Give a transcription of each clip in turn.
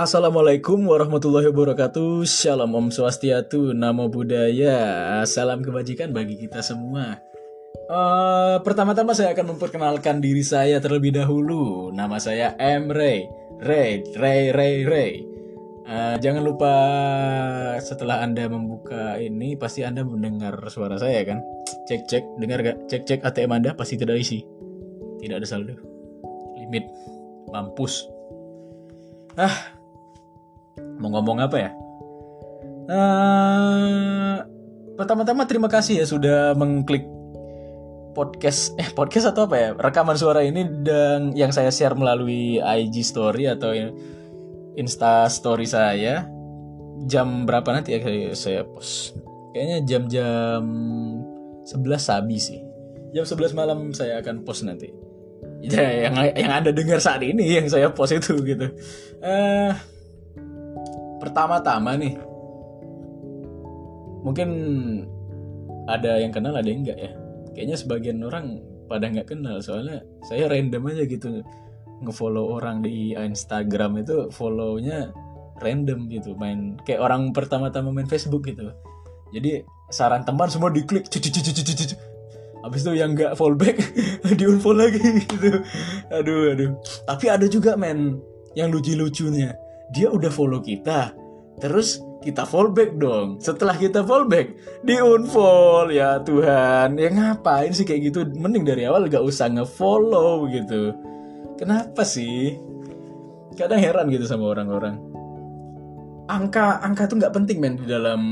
Assalamualaikum warahmatullahi wabarakatuh. Shalom Om Swastiatu Namo Buddhaya. Salam kebajikan bagi kita semua. Uh, Pertama-tama saya akan memperkenalkan diri saya terlebih dahulu. Nama saya M. Ray. Ray, Ray, Ray, Ray. Uh, Jangan lupa setelah Anda membuka ini Pasti Anda mendengar suara saya kan? Cek, cek, dengar gak? Cek, cek. ATM Anda pasti tidak isi. Tidak ada saldo. Limit. Mampus. Ah, mau ngomong apa ya? Uh, pertama-tama terima kasih ya sudah mengklik podcast eh podcast atau apa ya? Rekaman suara ini dan yang saya share melalui IG story atau Insta story saya. Jam berapa nanti ya saya, post? Kayaknya jam-jam 11 sabi sih. Jam 11 malam saya akan post nanti. Ya yang yang anda dengar saat ini yang saya post itu gitu. Uh, pertama-tama nih mungkin ada yang kenal ada yang enggak ya? Kayaknya sebagian orang pada nggak kenal soalnya saya random aja gitu ngefollow orang di Instagram itu follownya random gitu main kayak orang pertama-tama main Facebook gitu. Jadi saran teman semua diklik habis itu yang nggak fallback di unfollow lagi gitu. Aduh aduh. Tapi ada juga men yang lucu-lucunya dia udah follow kita terus kita fallback dong. Setelah kita fallback di unfollow ya Tuhan. Ya ngapain sih kayak gitu? Mending dari awal gak usah ngefollow gitu. Kenapa sih? Kadang heran gitu sama orang-orang. Angka angka tuh nggak penting men di dalam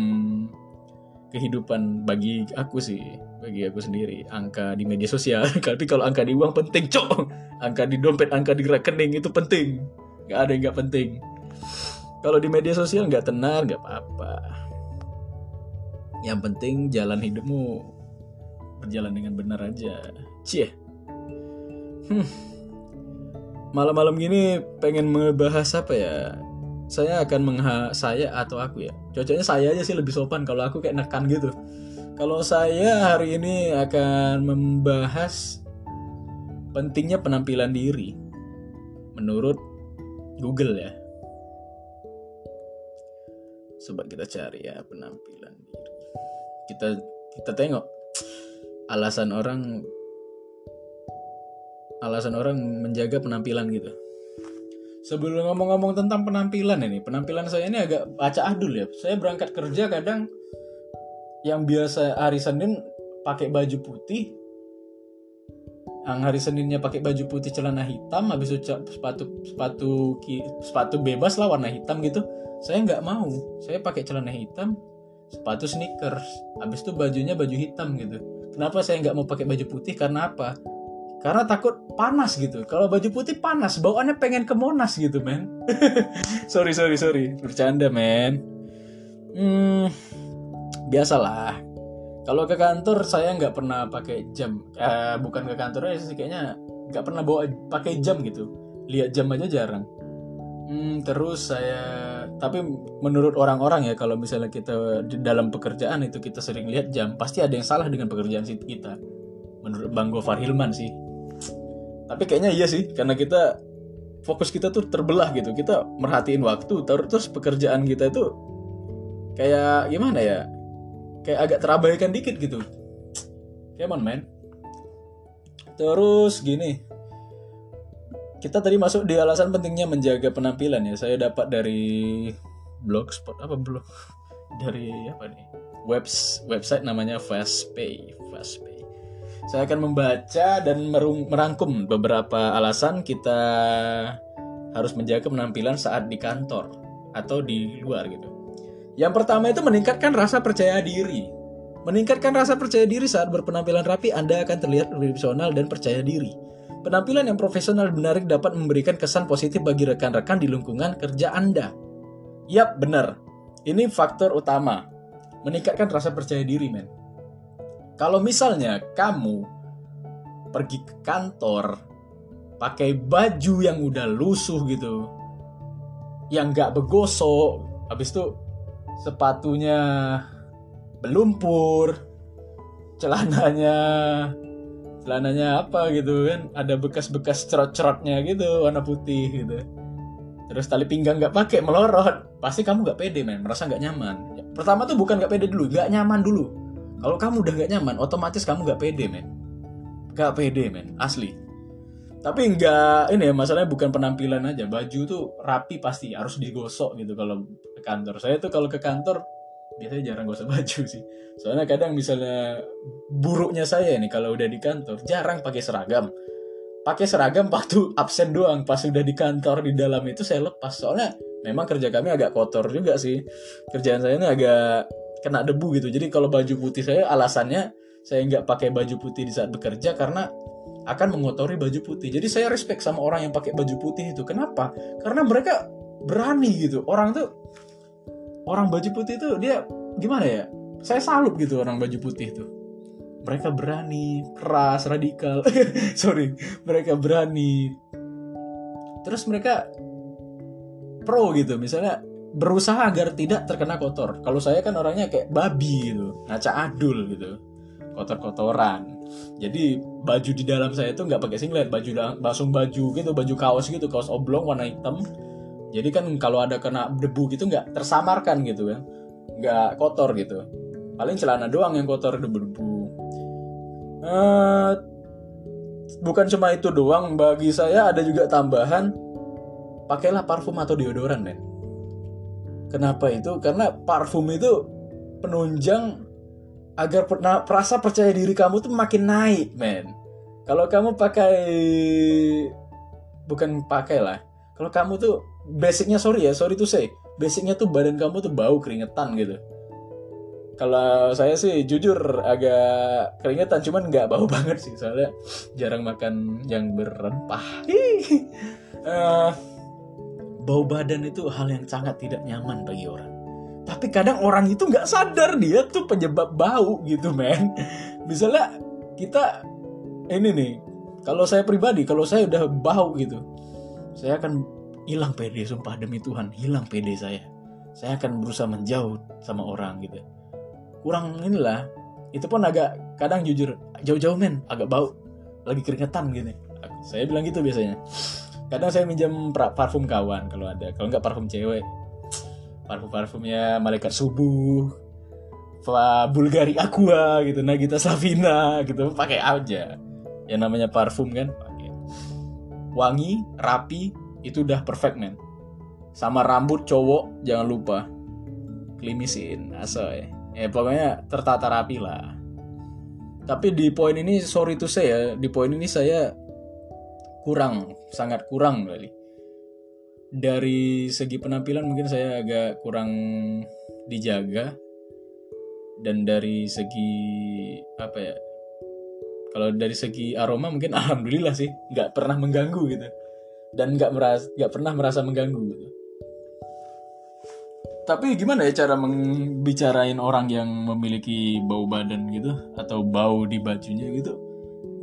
kehidupan bagi aku sih bagi aku sendiri. Angka di media sosial tapi kalau angka di uang penting cok. Angka di dompet angka di rekening itu penting. Nggak ada yang nggak penting kalau di media sosial nggak tenar nggak apa-apa. Yang penting jalan hidupmu berjalan dengan benar aja. Cie. Hmm. malam-malam gini pengen membahas apa ya? Saya akan mengha saya atau aku ya? Cocoknya saya aja sih lebih sopan kalau aku kayak nekan gitu. Kalau saya hari ini akan membahas pentingnya penampilan diri menurut Google ya coba kita cari ya penampilan diri. Kita kita tengok. Alasan orang alasan orang menjaga penampilan gitu. Sebelum ngomong-ngomong tentang penampilan ini penampilan saya ini agak baca adul ya. Saya berangkat kerja kadang yang biasa hari Senin pakai baju putih yang hari Seninnya pakai baju putih celana hitam habis itu sepatu sepatu sepatu bebas lah warna hitam gitu saya nggak mau. Saya pakai celana hitam sepatu sneakers. Habis itu bajunya baju hitam gitu. Kenapa saya nggak mau pakai baju putih? Karena apa? Karena takut panas gitu. Kalau baju putih panas bawaannya pengen ke monas gitu men. Sorry sorry sorry. Bercanda men. Hmm, biasalah. Kalau ke kantor saya nggak pernah pakai jam. Eh, bukan ke kantor aja sih kayaknya nggak pernah bawa pakai jam gitu. Lihat jam aja jarang. Hmm, terus saya tapi menurut orang-orang ya kalau misalnya kita di dalam pekerjaan itu kita sering lihat jam pasti ada yang salah dengan pekerjaan kita. Menurut Bang Gofar Hilman sih. Tapi kayaknya iya sih karena kita fokus kita tuh terbelah gitu. Kita merhatiin waktu terus pekerjaan kita itu kayak gimana ya? Kayak agak terabaikan dikit gitu. Come on man terus gini kita tadi masuk di alasan pentingnya menjaga penampilan ya saya dapat dari blogspot apa blog dari apa nih webs website namanya Fastpay Fastpay saya akan membaca dan merangkum beberapa alasan kita harus menjaga penampilan saat di kantor atau di luar gitu. Yang pertama itu meningkatkan rasa percaya diri. Meningkatkan rasa percaya diri saat berpenampilan rapi, Anda akan terlihat lebih profesional dan percaya diri. Penampilan yang profesional menarik dapat memberikan kesan positif bagi rekan-rekan di lingkungan kerja Anda. Yap, benar. Ini faktor utama. Meningkatkan rasa percaya diri, men. Kalau misalnya kamu pergi ke kantor pakai baju yang udah lusuh gitu, yang gak begosok, habis itu sepatunya belumpur, celananya celananya apa gitu kan, ada bekas-bekas cerot-cerotnya gitu warna putih gitu. terus tali pinggang nggak pakai melorot. Pasti kamu nggak pede men. Merasa nggak nyaman. Pertama tuh bukan nggak pede dulu nggak nyaman dulu. Kalau kamu udah nggak nyaman otomatis kamu nggak pede men. Nggak pede men. Asli. Tapi nggak ini ya masalahnya bukan penampilan aja. Baju tuh rapi pasti harus digosok gitu kalau ke kantor. Saya tuh kalau ke kantor biasanya jarang gosok baju sih. Soalnya kadang misalnya buruknya saya nih kalau udah di kantor jarang pakai seragam. Pakai seragam waktu absen doang pas udah di kantor di dalam itu saya lepas. Soalnya memang kerja kami agak kotor juga sih. Kerjaan saya ini agak kena debu gitu. Jadi kalau baju putih saya alasannya saya nggak pakai baju putih di saat bekerja karena akan mengotori baju putih. Jadi saya respect sama orang yang pakai baju putih itu. Kenapa? Karena mereka berani gitu. Orang tuh orang baju putih itu dia gimana ya? Saya salut gitu orang baju putih tuh mereka berani keras radikal. Sorry mereka berani. Terus mereka pro gitu misalnya berusaha agar tidak terkena kotor. Kalau saya kan orangnya kayak babi gitu ngaca adul gitu kotor-kotoran. Jadi baju di dalam saya itu nggak pakai singlet baju langsung baju gitu baju kaos gitu kaos oblong warna hitam jadi kan kalau ada kena debu gitu nggak tersamarkan gitu kan. Nggak kotor gitu. Paling celana doang yang kotor debu-debu. Uh, bukan cuma itu doang bagi saya ada juga tambahan. Pakailah parfum atau deodoran men kenapa itu? Karena parfum itu penunjang agar perasa percaya diri kamu tuh makin naik men. Kalau kamu pakai bukan pakai lah kalau kamu tuh basicnya sorry ya sorry tuh say basicnya tuh badan kamu tuh bau keringetan gitu. Kalau saya sih jujur agak keringetan cuman nggak bau banget sih soalnya jarang makan yang berempah. Uh, bau badan itu hal yang sangat tidak nyaman bagi orang. Tapi kadang orang itu nggak sadar dia tuh penyebab bau gitu men. Misalnya kita ini nih kalau saya pribadi kalau saya udah bau gitu saya akan hilang pede sumpah demi Tuhan hilang pede saya. Saya akan berusaha menjauh sama orang gitu. Kurang inilah itu pun agak kadang jujur jauh-jauh men agak bau lagi keringetan gitu saya bilang gitu biasanya. Kadang saya minjam parfum kawan kalau ada kalau nggak parfum cewek. Parfum parfumnya malaikat subuh Bulgari Aqua gitu Nagita Slavina gitu pakai aja. Yang namanya parfum kan wangi rapi itu udah perfect men. Sama rambut cowok jangan lupa. Klimisin asoy. Ya pokoknya tertata rapi lah. Tapi di poin ini sorry to say ya di poin ini saya kurang sangat kurang kali. Dari segi penampilan mungkin saya agak kurang dijaga. Dan dari segi apa ya kalau dari segi aroma mungkin alhamdulillah sih nggak pernah mengganggu gitu dan nggak merasa nggak pernah merasa mengganggu gitu tapi gimana ya cara membicarain orang yang memiliki bau badan gitu atau bau di bajunya gitu?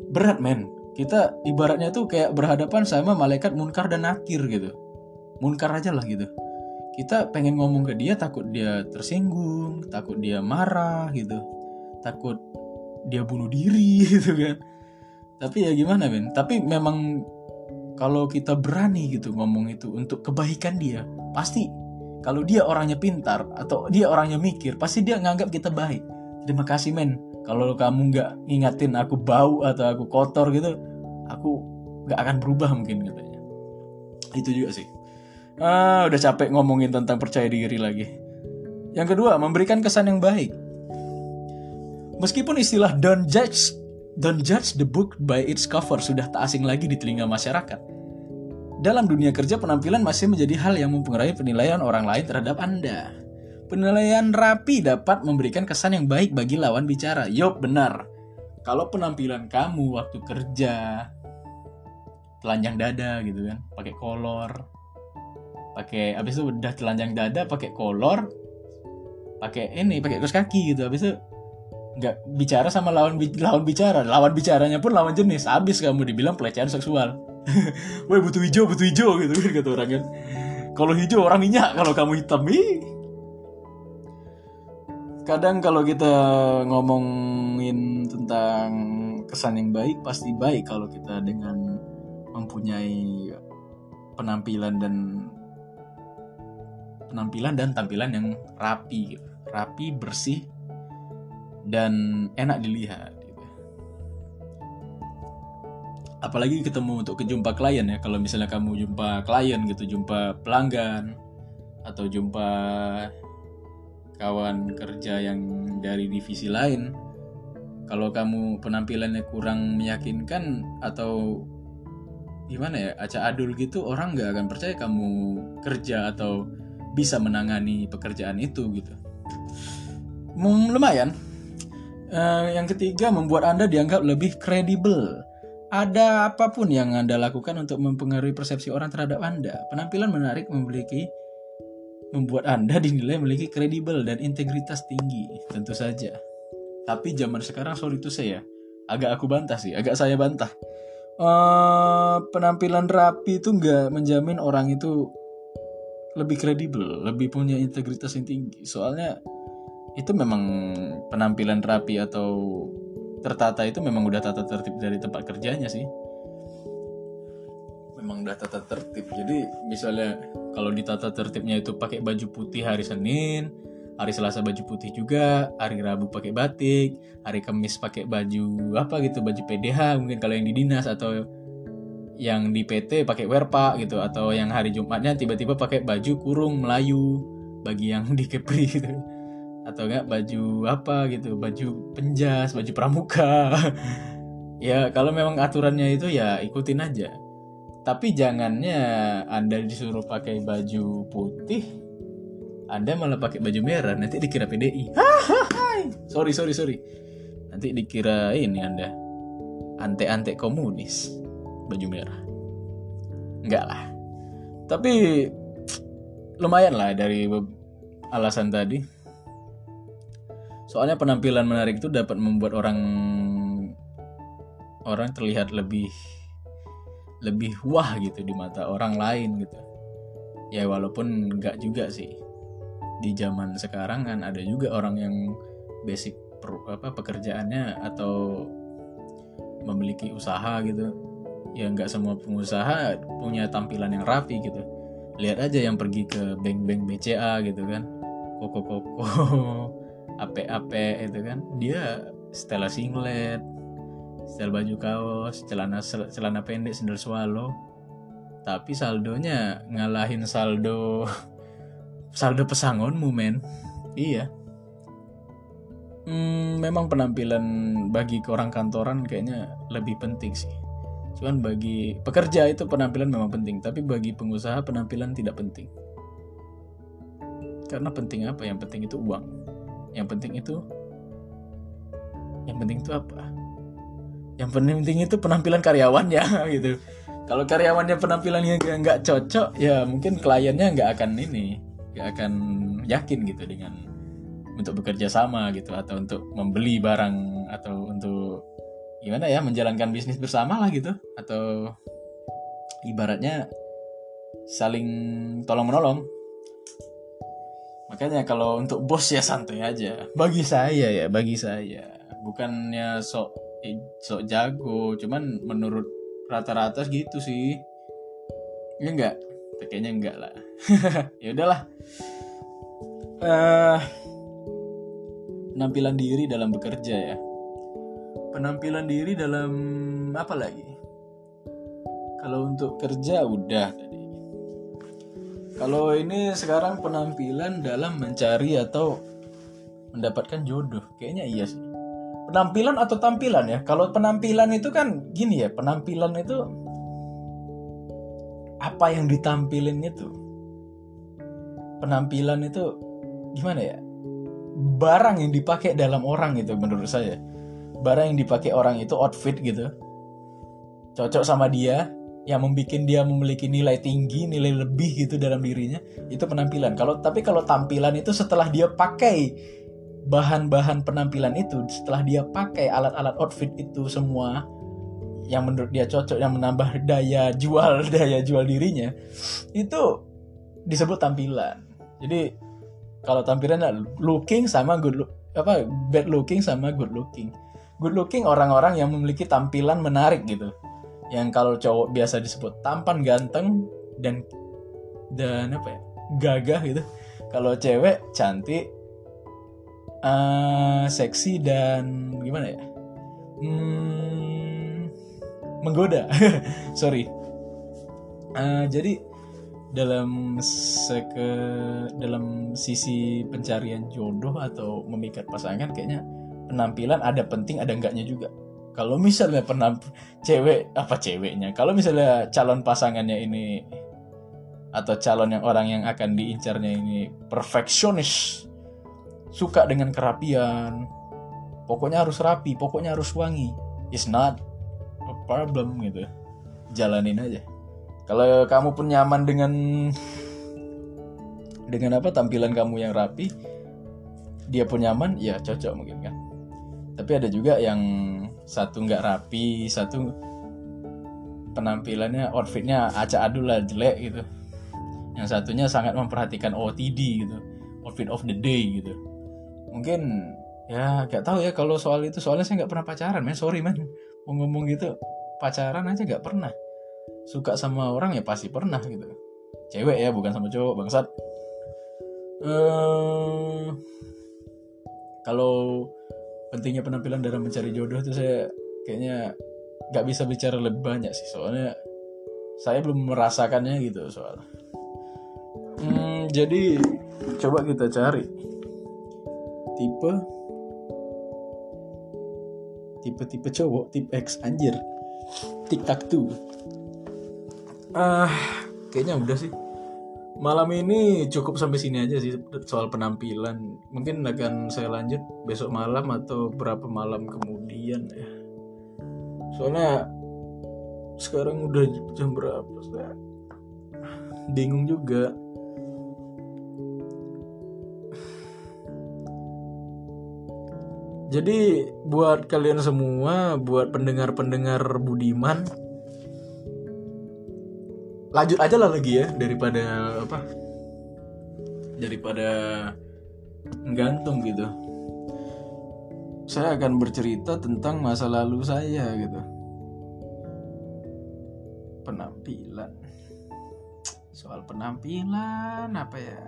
Berat men. Kita ibaratnya tuh kayak berhadapan sama malaikat munkar dan nakir gitu. Munkar aja lah gitu. Kita pengen ngomong ke dia takut dia tersinggung, takut dia marah gitu. Takut dia bunuh diri gitu kan. Tapi ya gimana men? Tapi memang kalau kita berani gitu ngomong itu untuk kebaikan dia, pasti kalau dia orangnya pintar atau dia orangnya mikir pasti dia nganggap kita baik. Terima kasih men. Kalau kamu nggak ngingatin aku bau atau aku kotor gitu aku nggak akan berubah mungkin katanya. Itu juga sih. Ah udah capek ngomongin tentang percaya diri lagi. Yang kedua memberikan kesan yang baik. Meskipun istilah don't judge don't judge the book by its cover sudah tak asing lagi di telinga masyarakat dalam dunia kerja, penampilan masih menjadi hal yang mempengaruhi penilaian orang lain terhadap Anda. Penilaian rapi dapat memberikan kesan yang baik bagi lawan bicara. Yup, benar. Kalau penampilan kamu waktu kerja telanjang dada gitu kan, pakai kolor, pakai habis itu udah telanjang dada, pakai kolor, pakai ini, pakai kaos kaki gitu. Habis itu nggak bicara sama lawan lawan bicara, lawan bicaranya pun lawan jenis. Habis kamu dibilang pelecehan seksual Woi butuh hijau, butuh hijau gitu kan kata orang kan. Kalau hijau orang minyak, kalau kamu hitam ih. Kadang kalau kita ngomongin tentang kesan yang baik pasti baik kalau kita dengan mempunyai penampilan dan penampilan dan tampilan yang rapi rapi bersih dan enak dilihat gitu. apalagi ketemu untuk kejumpa klien ya. Kalau misalnya kamu jumpa klien gitu jumpa pelanggan atau jumpa kawan kerja yang dari divisi lain kalau kamu penampilannya kurang meyakinkan atau gimana ya acak adul gitu orang nggak akan percaya kamu kerja atau bisa menangani pekerjaan itu gitu. Hmm, lumayan uh, yang ketiga membuat anda dianggap lebih kredibel ada apa pun yang anda lakukan untuk mempengaruhi persepsi orang terhadap anda penampilan menarik memiliki membuat anda dinilai memiliki kredibel dan integritas tinggi tentu saja tapi zaman sekarang sorry itu saya agak aku bantah sih, agak saya bantah. Uh, penampilan rapi itu nggak menjamin orang itu lebih kredibel, lebih punya integritas yang tinggi. Soalnya itu memang penampilan rapi atau tertata itu memang udah tata tertib dari tempat kerjanya sih. Memang udah tata tertib. Jadi misalnya kalau di tata tertibnya itu pakai baju putih hari Senin, hari Selasa baju putih juga, hari Rabu pakai batik, hari Kamis pakai baju apa gitu, baju PDH mungkin kalau yang di dinas atau yang di PT pakai werpa gitu atau yang hari Jumatnya tiba-tiba pakai baju kurung Melayu bagi yang di Kepri gitu atau enggak baju apa gitu baju penjas baju pramuka ya kalau memang aturannya itu ya ikutin aja tapi jangannya anda disuruh pakai baju putih anda malah pakai baju merah, nanti dikira PDI. sorry, sorry, sorry. Nanti dikira ini Anda ante-ante komunis baju merah. Enggak lah. Tapi lumayan lah dari alasan tadi. Soalnya penampilan menarik itu dapat membuat orang orang terlihat lebih lebih wah gitu di mata orang lain gitu. Ya walaupun enggak juga sih. Di zaman sekarang kan ada juga orang yang basic per, apa pekerjaannya atau memiliki usaha gitu. Ya nggak semua pengusaha punya tampilan yang rapi gitu. Lihat aja yang pergi ke bank-bank BCA gitu kan. Koko-koko AP-AP itu kan. Dia setelah singlet setel baju kaos celana celana pendek sandal swallow. Tapi saldonya ngalahin saldo saldo pesangonmu men. Iya. Hmm, memang penampilan bagi orang kantoran kayaknya lebih penting sih. Cuman bagi pekerja itu penampilan memang penting tapi bagi pengusaha penampilan tidak penting. Karena penting apa? Yang penting itu uang yang penting itu yang penting itu apa? Yang penting itu penampilan karyawannya gitu. Kalau karyawannya penampilannya nggak cocok ya mungkin kliennya nggak akan ini gak akan yakin gitu dengan untuk bekerja sama gitu atau untuk membeli barang atau untuk gimana ya menjalankan bisnis bersama lah gitu. Atau ibaratnya saling tolong menolong makanya kalau untuk bos ya santai aja. Bagi saya ya bagi saya. Bukannya sok sok jago cuman menurut rata-rata gitu sih. Ya enggak? Kayaknya enggak lah. Ya udahlah. Uh, penampilan diri dalam bekerja ya. Penampilan diri dalam apa lagi? Kalau untuk kerja udah tadi kalau ini sekarang penampilan dalam mencari atau mendapatkan jodoh kayaknya iya sih. Penampilan atau tampilan ya? Kalau penampilan itu kan gini ya penampilan itu apa yang ditampilin itu? Penampilan itu gimana ya? Barang yang dipakai dalam orang itu menurut saya. Barang yang dipakai orang itu outfit gitu. Cocok sama dia yang membuat dia memiliki nilai tinggi nilai lebih gitu dalam dirinya itu penampilan. Kalau tapi kalau tampilan itu setelah dia pakai bahan-bahan penampilan itu setelah dia pakai alat-alat outfit itu semua yang menurut dia cocok yang menambah daya jual daya jual dirinya itu disebut tampilan. Jadi kalau tampilan looking sama good look apa bad looking sama good looking. Good looking orang-orang yang memiliki tampilan menarik gitu yang kalau cowok biasa disebut tampan ganteng dan dan apa ya? Gagah gitu. Kalau cewek cantik uh, seksi dan gimana ya? Hmm, menggoda. Sorry. Uh, jadi dalam seke dalam sisi pencarian jodoh atau memikat pasangan kayaknya penampilan ada penting ada enggaknya juga kalau misalnya penamp cewek apa ceweknya? Kalau misalnya calon pasangannya ini atau calon yang orang yang akan diincarnya ini perfeksionis suka dengan kerapian pokoknya harus rapi pokoknya harus wangi it's not a problem gitu. Jalanin aja. Kalau kamu pun nyaman dengan dengan apa tampilan kamu yang rapi dia pun nyaman ya cocok mungkin kan. Tapi ada juga yang satu nggak rapi satu penampilannya outfitnya acak adul lah jelek gitu. Yang satunya sangat memperhatikan OTD gitu outfit of the day gitu. Mungkin ya gak tahu ya kalau soal itu. Soalnya saya nggak pernah pacaran men. Sorry men. Mau ngomong gitu pacaran aja nggak pernah. Suka sama orang ya pasti pernah gitu. Cewek ya bukan sama cowok bangsat. Uh, kalau pentingnya penampilan dalam mencari jodoh itu saya kayaknya nggak bisa bicara lebih banyak sih. Soalnya saya belum merasakannya gitu soal. Hmm, jadi coba kita cari tipe tipe-tipe cowok tipe X anjir. Tiktok tuh ah kayaknya udah sih malam ini cukup sampai sini aja sih soal penampilan. Mungkin akan saya lanjut besok malam atau berapa malam kemudian ya. Soalnya sekarang udah jam berapa saya bingung juga. Jadi buat kalian semua buat pendengar-pendengar Budiman lanjut aja lah lagi ya daripada apa? Daripada gantung gitu. Saya akan bercerita tentang masa lalu saya gitu. Penampilan. Soal penampilan apa ya?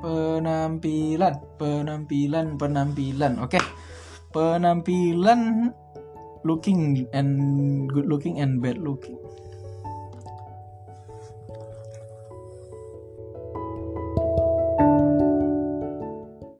Penampilan penampilan penampilan. Oke. Okay. penampilan looking and good looking and bad looking